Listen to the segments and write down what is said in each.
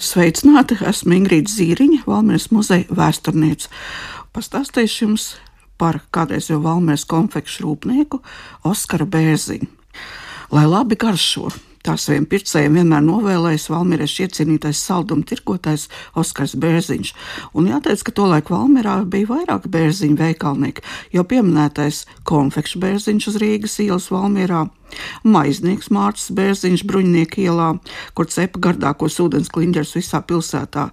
Sveicināti! Esmu Ingrīda Zīriņa, Valmīras muzeja vēsturniece. Pastāstīšu jums par kādreizējo Valmīras konfekšu rūpnieku Oskaru Bērziņu. Lai labi garšo! Tā saviem pircējiem vienmēr novēlējis Valmīriešu iecienītais salduma tirgotājs Oskars Bērziņš. Un jāteic, ka tolaik Valmīrā bija vairāk bērziņu veikalnieki, jo pieminētais konfekšu bērziņš uz Rīgas ielas Valmīrā Maiznieks Mārcis Bērziņš Bruņnieku ielā, kur cepa gardākos ūdens kliņģers visā pilsētā.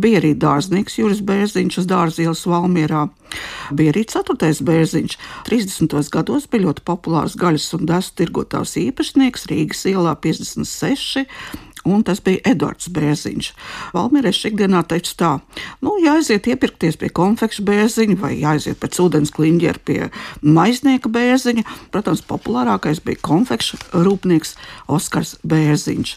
Bija arī dārznieks Juris Bērziņš uz dārzielas Valmierā. Bija arī ceturtais bērziņš. 30. gados bija ļoti populārs gaļas un desu tirgotājs īpašnieks Rīgas ielā 56 un tas bija Edvards Bērziņš. Valmīrēs ikdienā teica tā, nu, jāaiziet iepirkties pie konfekšu bērziņa vai jāaiziet pēc ūdens kliņģera pie maiznieka bērziņa. Protams, populārākais bija konfekšu rūpnieks Oskars Bērziņš.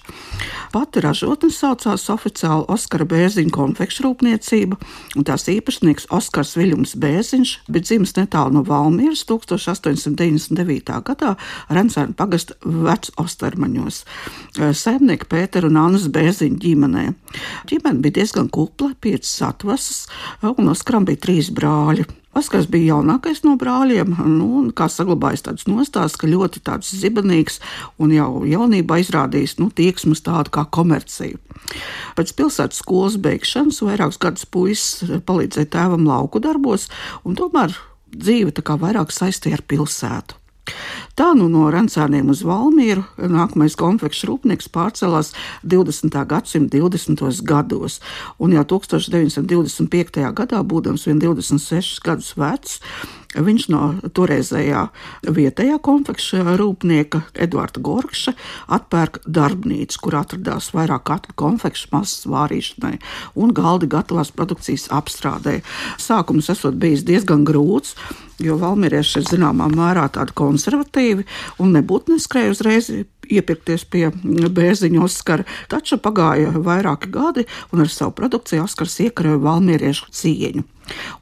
Pati ražotne saucās oficiāli Oskara Bērziņa konfekšu rūpniecība, un tās īpašnieks Oskars Viljums Bērziņš bija dzimis netālu no Valmieras 1899. gadā Rencēna pagasta vec Ostermaņos. Saimnieka Pētera Pētera un Annas Bērziņa ģimenē. Ģimene bija diezgan kupla, piecas atvasas, un Oskaram bija trīs brāļi. Oskars bija jaunākais no brāļiem, nu, un kā saglabājis tāds nostāsts, ka ļoti tāds zibenīgs un jau jaunībā izrādījis nu, tieksmu uz tādu kā komerciju. Pēc pilsētas skolas beigšanas vairākus gadus puisis palīdzēja tēvam lauku darbos, un tomēr dzīve tā kā vairāk saistīja ar pilsētu. Tā nu no Rancāniem uz Valmieru nākamais konfekšu rūpnieks pārcēlās 20. gadsimta 20. gados, un jau 1925. gadā, būdams vien 26 gadus vecs, Viņš no toreizējā vietējā konfekša rūpnieka Edvarda Gorkša atpērk darbnīcu, kur atradās vairāk katlu konfekšu masas vārīšanai un galdi gatavās produkcijas apstrādē. Sākums esot bijis diezgan grūts, jo valmierieši ir zināmā mērā tādi konservatīvi un nebūtu neskrēja uzreiz iepirkties pie bērziņa Oskara. Taču pagāja vairāki gadi, un ar savu produkciju Oskars iekarēja valmieriešu cieņu.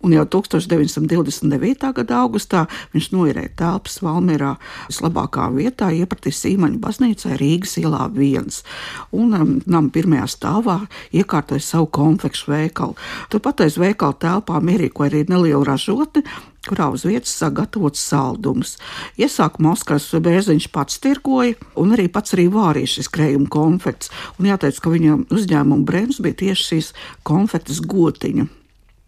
Un jau 1929. gada augustā viņš noirēja telpas Valmjerā vislabākā vietā, iepratī Sīmaņa baznīcai Rīgas ielā viens. Un um, nama pirmajā stāvā iekārtoja savu konfekšu veikalu. Turpat aiz veikala telpām ierīkoja arī nelielu ražotni, kurā uz vietas sagatavots saldumus. Iesākumā Oskars Bērziņš pats tirgoja, un arī pats arī vārīja šis krējuma konfekts. Un jāteic, ka viņa uzņēmuma brēms bija tieši šīs konfektes gotiņa.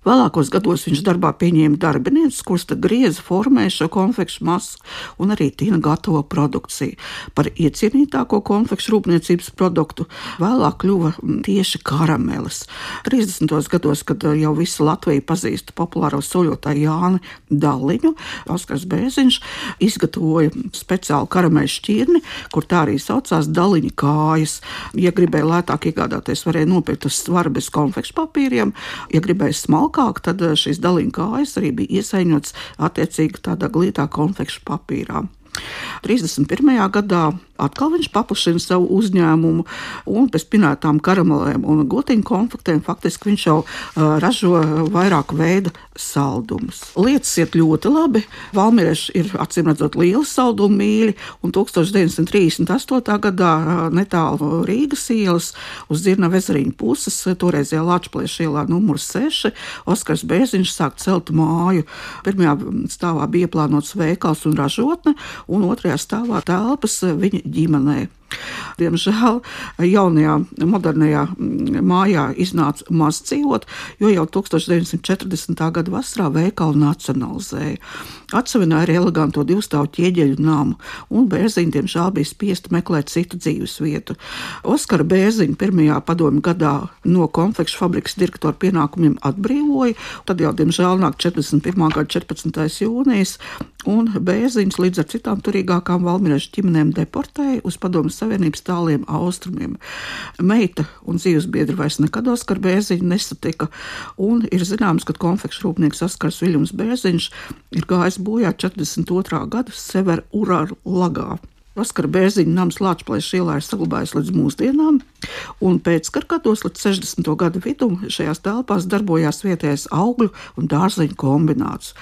Vēlākos gados viņš darbā pieņēma darbinieces, kuras grieza, formēja šo konfekšu masu un arī tina gatavo produkciju. Par iecienītāko konfekšu rūpniecības produktu vēlāk kļuva tieši karamelis. 30. gados, kad jau visa Latvija pazīst populāro soļotāju Jāni Daliņu, Oskars Bēziņš izgatavoja speciālu karameļu šķirni, kur tā arī saucās Daliņa kājas. Ja gribēja lētāk iegādāties, varēja nopirkt uz svaru bez konfekšu papīriem, ja gribēja smalku trakāk, tad eh, šīs dalījuma kājas arī bija iesaņots attiecīgi tādā glītā konfekšu papīrā. 31. gadā atkal viņš paplašina savu uzņēmumu, un pēc pinētām karamelēm un gotiņu konfektēm faktiski viņš jau uh, ražo vairāku veidu saldumus. Lietas iet ļoti labi. Valmīrieši ir acīm redzot lieli saldumu mīļi, un 1938. gadā netālu Rīgas ielas uz Zirna vezariņa puses, toreizējā Latvijas ielā numur 6, Oskars Bēziņš sāk celt māju. Pirmajā stāvā bija plānots veikals un ražotne, un otrajā stāvā telpas viņa ģimenei. Diemžēl jaunajā, modernajā mm, mājā iznāca maz dzīvot, jo jau 1940. gada vasarā veikalu nacionalizēja. Atsevināja arī eleganto divstāvu ķieģeļu namu, un Bērziņa, diemžēl, bija spiesta meklēt citu dzīves vietu. Oskara Bērziņa pirmajā padomju gadā no konfekšu fabrikas direktora pienākumiem atbrīvoja, tad jau, diemžēl, nāk 41. gada 14. jūnijas, un Bērziņš līdz ar citām turīgākām valmiešu ģimenēm deportēja uz padomju Savienības tāliem austrumiem. Meita un dzīvesbiedri vairs nekad Oskar Bēziņu nesatika, un ir zināms, ka konfekšu rūpnieks Oskars Viljums Bēziņš ir gājis bojā 42. gada Sever Urāru lagā. Oskara Bērziņa nams Latvijas ielā ir saglabājies līdz mūsdienām. Un pēckara gados līdz 60. gadu vidum šajās telpās darbojās vietējais augļu un dārzeņu kombināts.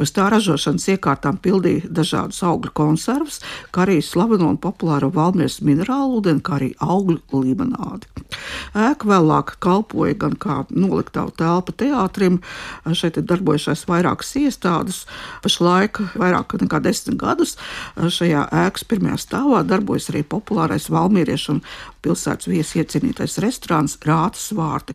Uz tā ražošanas iekārtām pildīja dažādus augļu konservus, kā arī slaveno un populāro valmieras minerālu ūdeni, kā arī augļu limonādi. Ēka vēlāk kalpoja gan kā noliktavu telpa teātrim, šeit ir darbojušās vairākas iestādes. Pašlaik vairāk nekā desmit gadus šajā ēkas pirmajā stāvā darbojas arī populārais valmieriešu un pilsētas viesi iecienītais restorāns Rātas vārti.